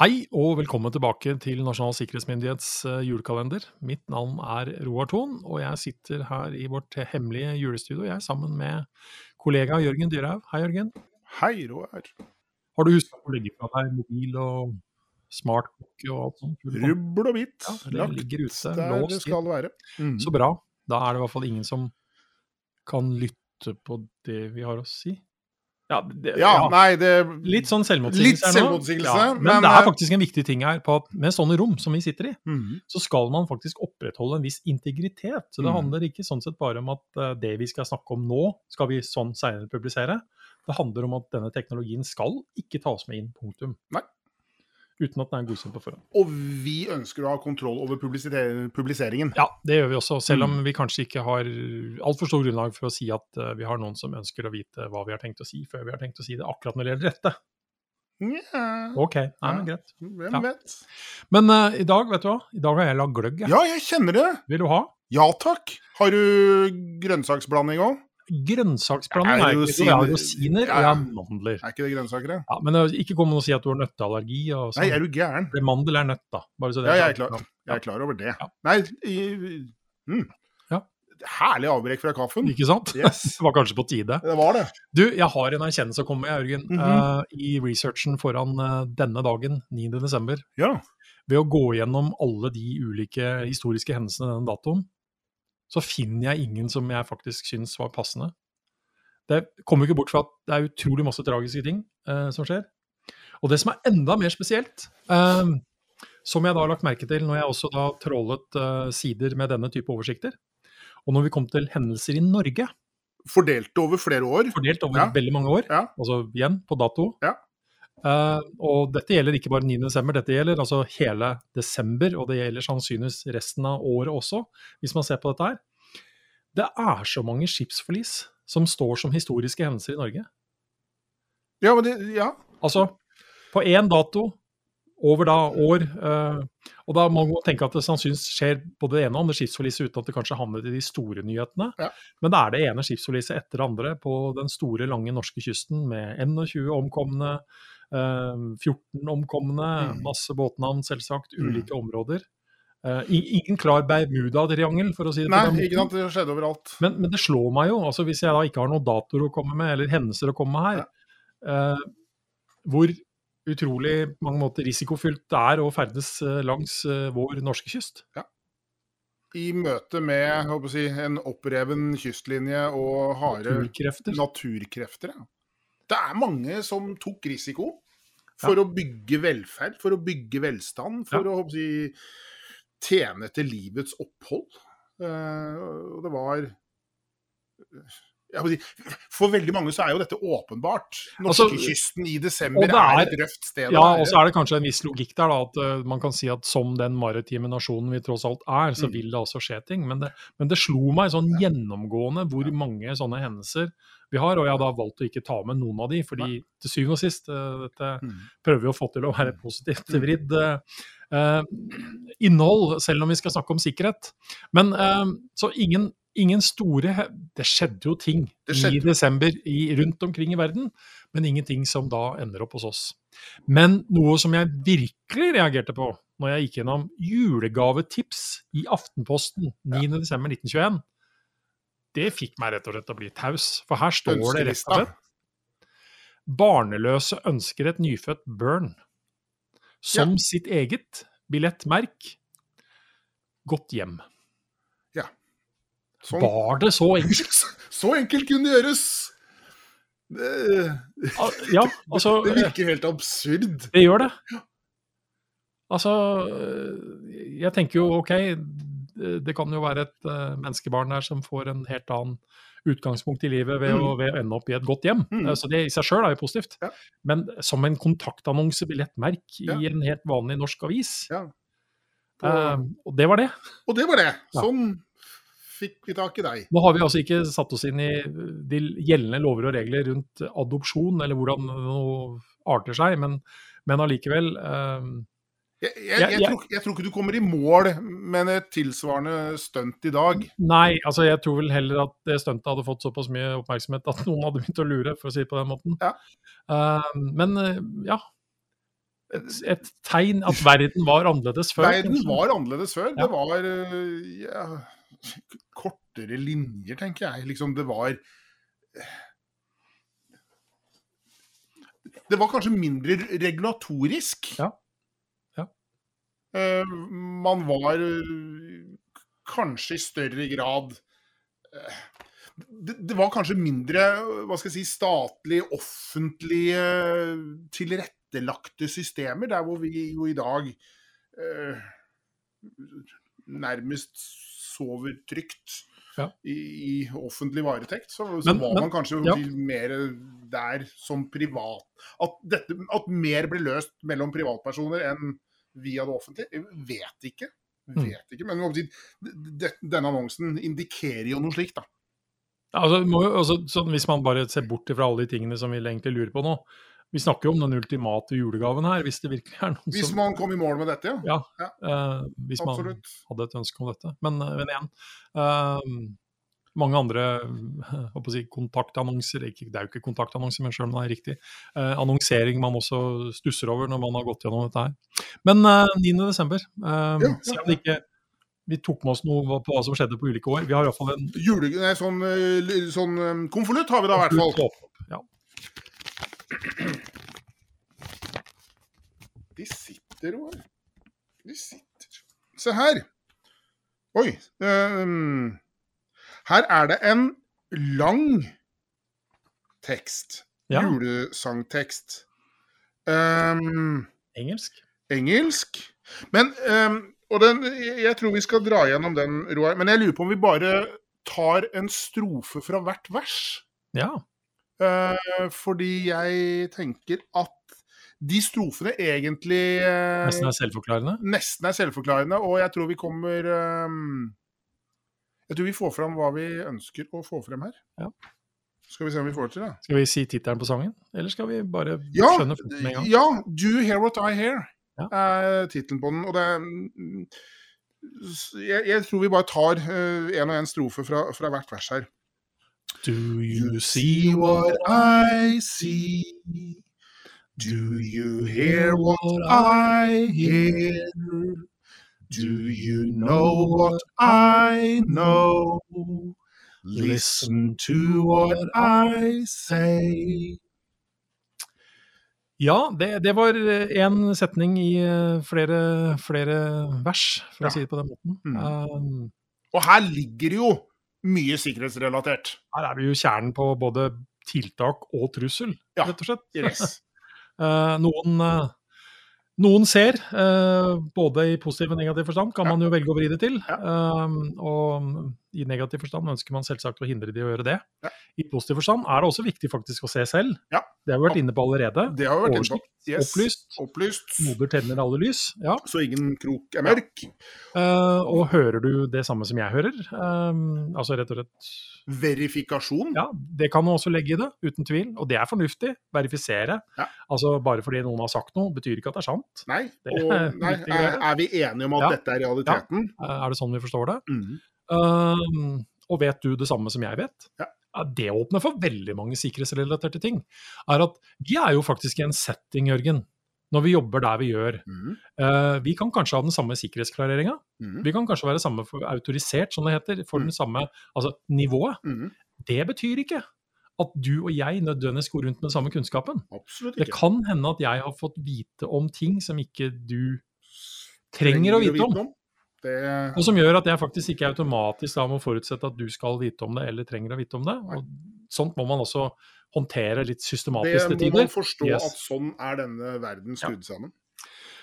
Hei og velkommen tilbake til Nasjonal sikkerhetsmyndighets eh, julekalender. Mitt navn er Roar Thon, og jeg sitter her i vårt hemmelige julestudio jeg er sammen med kollega Jørgen Dyrhaug. Hei, Jørgen. Hei, Roar. Har du huska å legge fra deg mobil og smartklokke og alt sånt? Rubbel og bit. Ja, det ligger ute, der låst det skal være. Mm. Så bra. Da er det i hvert fall ingen som kan lytte på det vi har å si. Ja, det, Ja, nei, det Litt sånn selvmotsigelse Litt her nå. Ja, men, men, det er eh, faktisk en viktig ting her på at med sånne rom som vi sitter i, Mhm. så skal man faktisk opprettholde en viss integritet. Så det Mhm. handler ikke sånn sett bare om at uh, det vi skal snakke om nå, skal vi sånn seinere publisere. Det handler om at denne teknologien skal ikke tas med inn, punktum. Nei. Uten at den er godkjent på forhånd. Og vi ønsker å ha kontroll over publiseringen. Ja, det gjør vi også, selv om Mhm. vi kanskje ikke har altfor stor grunnlag for å si at eh, vi har noen som ønsker å vite hva vi har tenkt å si, før vi har tenkt å si det akkurat når det gjelder dette. Nja, OK, nei, men greit. hvem Ja. vet. Men uh, i dag, vet du hva? I dag har jeg lagd gløgg. jeg. Ja, jeg kjenner det. Vil du ha? Ja takk. Har du grønnsaksblanding òg? Grønnsaksblanding er jo Jeg har rosiner. og jeg har mandler. Er ikke det grønnsaker? Ja, men eh, ikke kom og si at du har nøtteallergi. Og sånn. Nei, er du gæren? Det Mandel er nøtt, da. Bare så det Ja, jeg er klar, jeg er klar over det. Ja. Nei, i, mm. Ja. Herlig avbrekk fra kaffen. Ikke sant? Yes. Det var kanskje på tide. Det var det. Du, jeg har en erkjennelse å komme med, Jørgen. Mm -hmm. uh, I researchen foran uh, denne dagen, 9. desember. Ja. Ved å gå gjennom alle de ulike historiske hendelsene denne datoen, så finner jeg ingen som jeg faktisk syns var passende. Det kommer ikke bort fra at det er utrolig masse tragiske ting eh, som skjer. Og det som er enda mer spesielt, eh, som jeg da har lagt merke til når jeg også da trålet eh, sider med denne type oversikter, og når vi kom til hendelser i Norge, Fordelt over flere år. fordelt over Ja. veldig mange år, Ja. altså igjen på dato. Ja. Eh, og dette gjelder ikke bare 9. desember, dette gjelder altså hele desember, og det gjelder sannsynligvis resten av året også, hvis man ser på dette her. Det er så mange skipsforlis som står som historiske hendelser i Norge. Ja, men det, ja. Altså, på én dato, over da år uh, Og da må man tenke at det sannsynligvis skjer både det ene og andre skipsforliset uten at det kanskje havnet i de store nyhetene. Ja. Men det er det ene skipsforliset etter det andre på den store, lange norske kysten med 21 omkomne, 14 omkomne, Mm. masse båtnavn selvsagt, Mm. ulike områder. Eh, ingen klar Bermuda-triangel, for å si det Nei, på den. Det skjedde overalt. men, men det slår meg jo, altså hvis jeg da ikke har noen datoer å komme med, eller hendelser å komme med her, eh, hvor utrolig mange måter risikofylt det er å ferdes eh, langs eh, vår norske kyst. I møte med si, en oppreven kystlinje og harde Naturkrefter. naturkrefter. Ja. Det er mange som tok risiko for å bygge velferd, for å bygge velstand, for Ja. å si, tjene til livets opphold. Uh, og det var si, For veldig mange så er jo dette åpenbart. Altså, Norskekysten i desember er er- et røft sted Ja, og så er det kanskje en viss logikk der, da, at uh, man kan si at som den maritime nasjonen vi tross alt er, så Mm. vil det også skje ting. Men det, men det slo meg sånn gjennomgående hvor mange sånne hendelser vi har, og jeg har da valgt å ikke ta med noen av de, fordi til syvende og sist, eh, dette Mm. prøver vi å få til å være positivt vridd Uh, innhold, selv om vi skal snakke om sikkerhet. Men uh, så ingen, ingen store Det skjedde jo ting skjedde. i desember i, rundt omkring i verden, men ingenting som da ender opp hos oss. Men noe som jeg virkelig reagerte på når jeg gikk gjennom julegavetips i Aftenposten 9.12.1921, det fikk meg rett og slett til å bli taus. For her står det rett og slett Barneløse ønsker et nyfødt børn. Som sitt eget billettmerk. Gått hjem. Sånn. Var det så enkelt? Så enkelt kunne det gjøres! Det, Ja, altså det virker helt absurd. Det gjør det. Altså, jeg tenker jo OK, det kan jo være et eh, menneskebarn der som får en helt annen utgangspunkt i livet ved, å, ved å ende opp i et godt hjem. Mm. Eh, Så det i seg sjøl er jo positivt. Ja. Men som en kontaktannonse, billettmerk, Ja. i en helt vanlig norsk avis. Ja. På, Eh, og det var det. og det var det. Sånn fikk vi tak i deg. Nå har vi altså ikke satt oss inn i de gjeldende lover og regler rundt adopsjon, eller hvordan noe arter seg, men, men allikevel eh, Jeg, jeg, Jeg- tror, jeg tror ikke du kommer i mål med et tilsvarende stunt i dag. Nei, altså jeg tror vel heller at det stuntet hadde fått såpass mye oppmerksomhet at noen hadde begynt å lure, for å si det på den måten. Ja. Uh, men uh, ja. et, et tegn at verden var annerledes før. Verden var annerledes før. Ja. Det var eh, ja, kortere linjer, tenker jeg. Liksom, det var Det var kanskje mindre regulatorisk. Ja. Eh, man var eh, kanskje i større grad eh, det, var kanskje mindre hva skal jeg si, statlig, offentlige, tilrettelagte systemer, der hvor vi jo i dag eh, nærmest sover trygt Ja. i, i offentlig varetekt. Så, så Men- var men- man kanskje ja. mer der som privat at, dette, at mer ble løst mellom privatpersoner enn via det offentlige. Jeg vet ikke. Mm. Vet ikke, men jeg denne annonsen indikerer jo noe slikt, da. Altså, må altså, sånn, hvis man bare ser bort fra alle de tingene som vi egentlig lurer på nå. Vi snakker jo om den ultimate julegaven her, hvis det virkelig er noen Hvis som man kom i mål med dette, ja. Ja, eh, hvis man hadde et ønske om dette. Men, eh, men igjen eh, mange andre si, kontaktannonser, det er jo ikke kontaktannonser, men selv om det er riktig, eh, annonsering man også stusser over når man har gått gjennom dette her. Men eh, 9. desember, eh, Ja, selv om det ikke vi tok med oss noe på hva som skjedde på ulike år. Vi har iallfall en Jule, nei, sånn, eh, sånn eh, konvolutt har vi da i hvert fall. Ja. De sitter, her De sitter. Se her. Oi. ehm, her er det en lang tekst. Ja. Julesangtekst. Um, Engelsk. engelsk. Men um, Og den, jeg tror vi skal dra gjennom den, Roar. Men jeg lurer på om vi bare tar en strofe fra hvert vers. Ja. Uh, fordi jeg tenker at de strofene egentlig uh, Nesten er selvforklarende. nesten er selvforklarende, og jeg tror vi kommer eh, Jeg tror vi får fram hva vi ønsker å få frem her. Ja. Skal vi se om vi får det til, da. Skal vi si tittelen på sangen, eller skal vi bare Ja, skjønne med en gang? ja, 'Do you hear what I hear?' Ja. er tittelen på den. Og det er jeg, jeg tror vi bare tar én en og en strofe fra, fra hvert vers her. Do you see what I see. Do you hear what I hear? Do you know what I know? Listen to what I say. Ja, det, det var én setning i eh, flere, flere vers, for Ja. å si det på den måten. Mm. Um, Og her ligger jo mye sikkerhetsrelatert. her er vi jo kjernen på både tiltak og trussel, Ja, rett og slett. Yes. uh, noen, eh, noen ser, eh, både i positiv og negativ forstand, kan man jo velge å vri det til. Um, og i negativ forstand ønsker man selvsagt å hindre de å gjøre det. Ja. I positiv forstand er det også viktig faktisk å se selv. Ja. Det har vi vært inne på allerede. Det har vi vært inne på. Yes. Opplyst. Opplyst. Moder tenner alle lys. Ja. Så ingen krok er mørk. Uh, og hører du det samme som jeg hører, Uh, altså rett og slett Verifikasjon. Ja, det kan man også legge i det, uten tvil. Og det er fornuftig. Verifisere. Ja. Altså Bare fordi noen har sagt noe, betyr ikke at det er sant. Nei, og, er nei er, er vi enige om at Ja. dette er realiteten? Eh, er det sånn vi forstår det? Mhm. Eh, og vet du det samme som jeg vet? Ja. Det åpner for veldig mange sikkerhetsrelaterte ting. Er at Vi er jo faktisk i en setting, Jørgen, når vi jobber der vi gjør. Mm. Uh, vi kan kanskje ha den samme sikkerhetsklareringa. Mm. Vi kan kanskje være samme for autorisert, som det heter, for Mm. den samme altså, nivået. Mhm. Det betyr ikke at du og jeg nødvendigvis går rundt med den samme kunnskapen. Det kan hende at jeg har fått vite om ting som ikke du trenger å vite om. Det, Og som gjør at jeg faktisk ikke automatisk da må forutsette at du skal vite om det, eller trenger å vite om det. Og sånt må man også håndtere litt systematisk til må man forstå Yes. at sånn er denne verden skrudd sammen.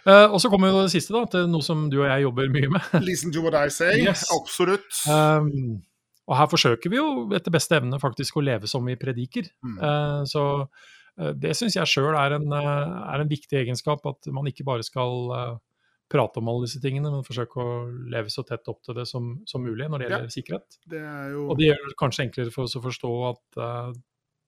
Uh, og så kommer jo det siste, da, til noe som du og jeg jobber mye med. Listen to what I say. Yes. Absolutt. Um, og her forsøker vi jo etter beste evne faktisk å leve som vi prediker. Mm. Uh, så uh, det syns jeg sjøl er, en, eh, er en viktig egenskap, at man ikke bare skal prate om alle disse tingene, men forsøke å leve så tett opp til det som, som mulig når det Ja. gjelder sikkerhet. Det er jo Og det gjør det kanskje enklere for oss å forstå at uh,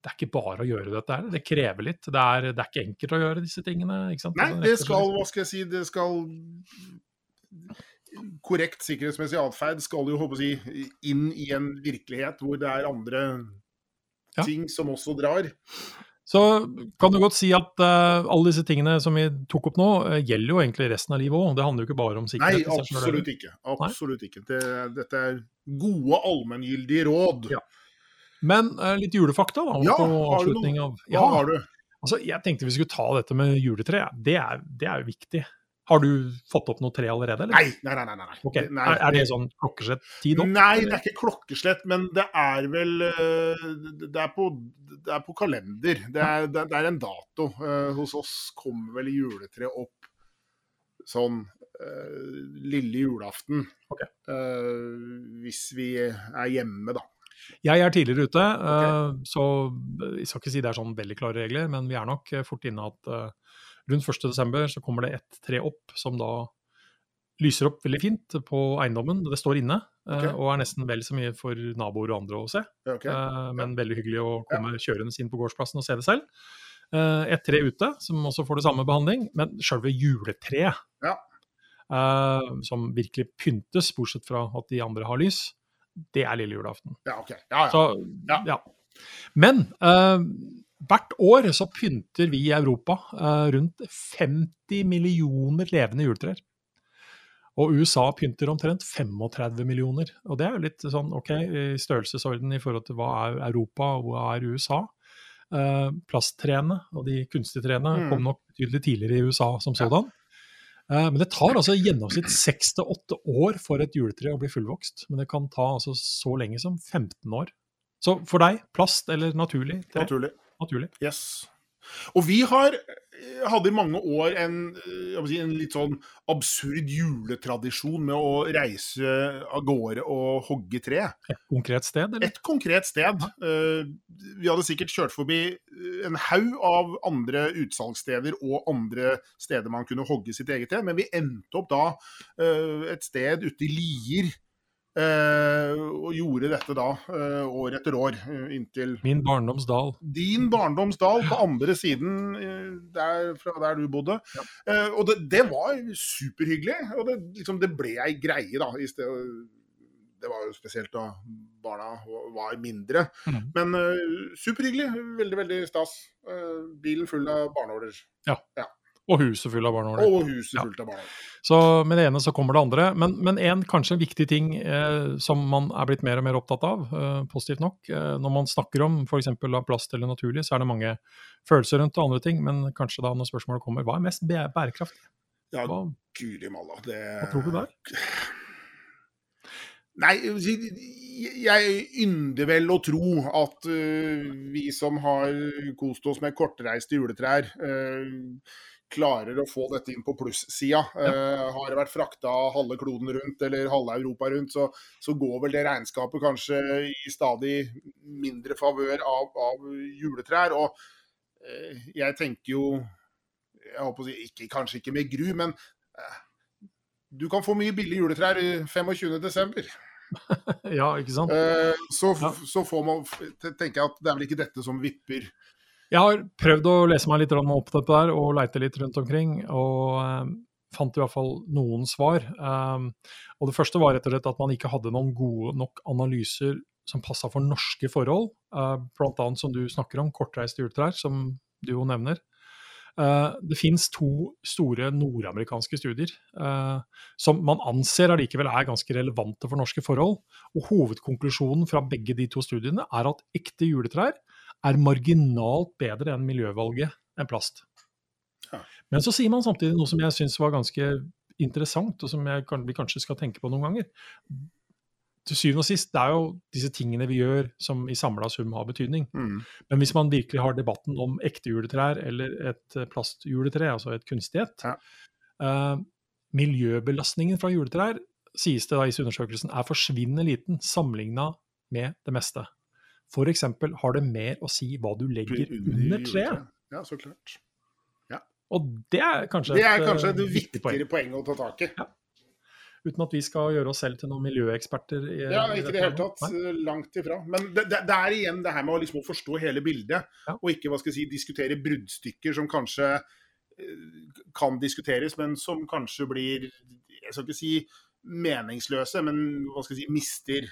det er ikke bare å gjøre dette her. Det krever litt. Det er, det er ikke enkelt å gjøre disse tingene. ikke sant? Nei, Altså, det skal, hva skal jeg si, det skal Korrekt sikkerhetsmessig atferd skal jo håper jeg, si, inn i en virkelighet hvor det er andre Ja. ting som også drar. Så kan du godt si at uh, alle disse tingene som vi tok opp nå, uh, gjelder jo egentlig resten av livet òg. Det handler jo ikke bare om sikkerhet. Nei, absolutt ikke. Absolutt ikke. Det, dette er gode allmenngyldige råd. Ja. Men uh, litt julefakta da, ja, har du noe? av ja, Hva har du? Altså, jeg tenkte vi skulle ta dette med juletre. Det er, det er jo viktig. Har du fått opp noe tre allerede? Eller? Nei, nei, nei. nei, Okay. nei. Er, er, det sånn klokkeslett-tid opp? Nei, det er ikke klokkeslett, men det er vel uh, det, er på, det, er på, kalender. Det er, det er en dato. Uh, hos oss kommer vel juletreet opp sånn uh, lille julaften. Okay. hvis vi er hjemme, da. Jeg er tidligere ute, okay. så jeg skal ikke si det er sånn veldig klare regler, men vi er nok fort inne at rundt 1.12. så kommer det ett tre opp som da lyser opp veldig fint på eiendommen. Det står inne, eh, okay. og er nesten vel så mye for naboer og andre å se. Okay. Eh, men veldig hyggelig å komme ja. kjørende inn på gårdsplassen og se det selv. Eh, et tre ute, som også får det samme behandling, men sjølve juletreet, ja. som virkelig pyntes, bortsett fra at de andre har lys, det er lille julaften. Ja, ok. Ja, så, ja. Men Hvert år så pynter vi i Europa uh, rundt 50 millioner levende juletrær. Og USA pynter omtrent 35 millioner. Og det er jo litt sånn OK, i størrelsesorden i forhold til hva er Europa og hva er USA. Uh, plasttrærne og de kunstige trærne mm. kom nok betydelig tidligere i USA som sådan. Uh, men det tar altså i gjennomsnitt seks til åtte år for et juletre å bli fullvokst. Men det kan ta altså så lenge som 15 år. Så for deg, plast eller naturlig? Tre? Naturlig naturlig. Yes. Og vi har, eh, hadde i mange år en, eh, si, en, litt sånn absurd juletradisjon med å reise av gårde og hogge tre. Et konkret sted? Eller? Et konkret sted. Ja. Vi hadde sikkert kjørt forbi en haug av andre utsalgssteder og andre steder man kunne hogge sitt eget tre, men vi endte opp da et sted ute i Lier og gjorde dette da uh, år etter år. Uh, inntil Min barndomsdal. Din barndomsdal på andre siden der, fra der du bodde. Ja. og det, det, var superhyggelig. Og det, liksom, det ble ei greie, da. I sted, det var jo spesielt da barna var mindre. Mm. Men superhyggelig. Veldig, veldig stas. bilen full av barneåler. Ja. ja. Og huset fullt av barnehåler. Og huset fullt av barnehåler. Så med det ene så kommer det andre. Men, men en kanskje en viktig ting eh, som man er blitt mer og mer opptatt av, eh, positivt nok, eh, når man snakker om f.eks. plast eller naturlig, så er det mange følelser rundt og andre ting. Men kanskje da når spørsmålet kommer, hva er mest bærekraftig? Ja, guri malla. Det... Hva tror du der? Nei, jeg ynder vel å tro at uh, vi som har kost oss med kortreiste juletrær, uh, klarer å få dette inn på plussida. Ja. Uh, har det vært frakta halve kloden rundt eller halve Europa rundt, så, så, går vel det regnskapet kanskje i stadig mindre favør av, av, juletrær. Og uh, jeg tenker jo jeg håper å si, ikke, Kanskje ikke med gru, men uh, du kan få mye billige juletrær 25.12. ja, ikke sant? Så, ja. så får man, tenker jeg at det er vel ikke dette som vipper jeg har prøvd å lese meg litt opp dette der og leite litt rundt omkring, og um, fant i hvert fall noen svar. Um, og Det første var rett og slett at man ikke hadde noen gode nok analyser som passa for norske forhold. Uh, blant annet som du snakker om, kortreiste juletrær, som du jo nevner. Uh, det fins to store nordamerikanske studier uh, som man anser allikevel er ganske relevante for norske forhold. Og Hovedkonklusjonen fra begge de to studiene er at ekte juletrær er marginalt bedre enn miljøvalget enn plast. Ja. Men så sier man samtidig noe som jeg syns var ganske interessant, og som jeg, vi kanskje skal tenke på noen ganger. Til syvende og sist, det er jo disse tingene vi gjør som i samla sum har betydning. Mm. Men hvis man virkelig har debatten om ekte juletrær eller et plastjuletre, altså et kunstig et ja. uh, Miljøbelastningen fra juletrær sies det da i undersøkelsen er forsvinnende liten sammenligna med det meste. F.eks. har det mer å si hva du legger under treet. Ja, så klart. Ja. Og det er kanskje det er kanskje et, viktigere poeng. poeng å ta tak i. Ja. Uten at vi skal gjøre oss selv til noen miljøeksperter. I, ja, ikke i det hele tatt. Nei? Langt ifra. Men det, det, det, er igjen det her med å liksom forstå hele bildet, ja. og ikke hva skal jeg si, diskutere bruddstykker som kanskje eh, kan diskuteres, men som kanskje blir jeg skal ikke si meningsløse, men hva skal jeg si, mister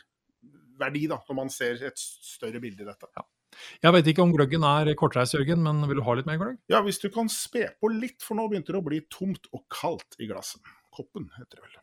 verdi, da, når man ser et større bilde i dette. Ja. Jeg vet ikke om gløggen er kortreist, Jørgen, men vil du ha litt mer gløgg? Ja, hvis du kan spe på litt, for nå begynte det å bli tomt og kaldt i glasset. Koppen heter det vel.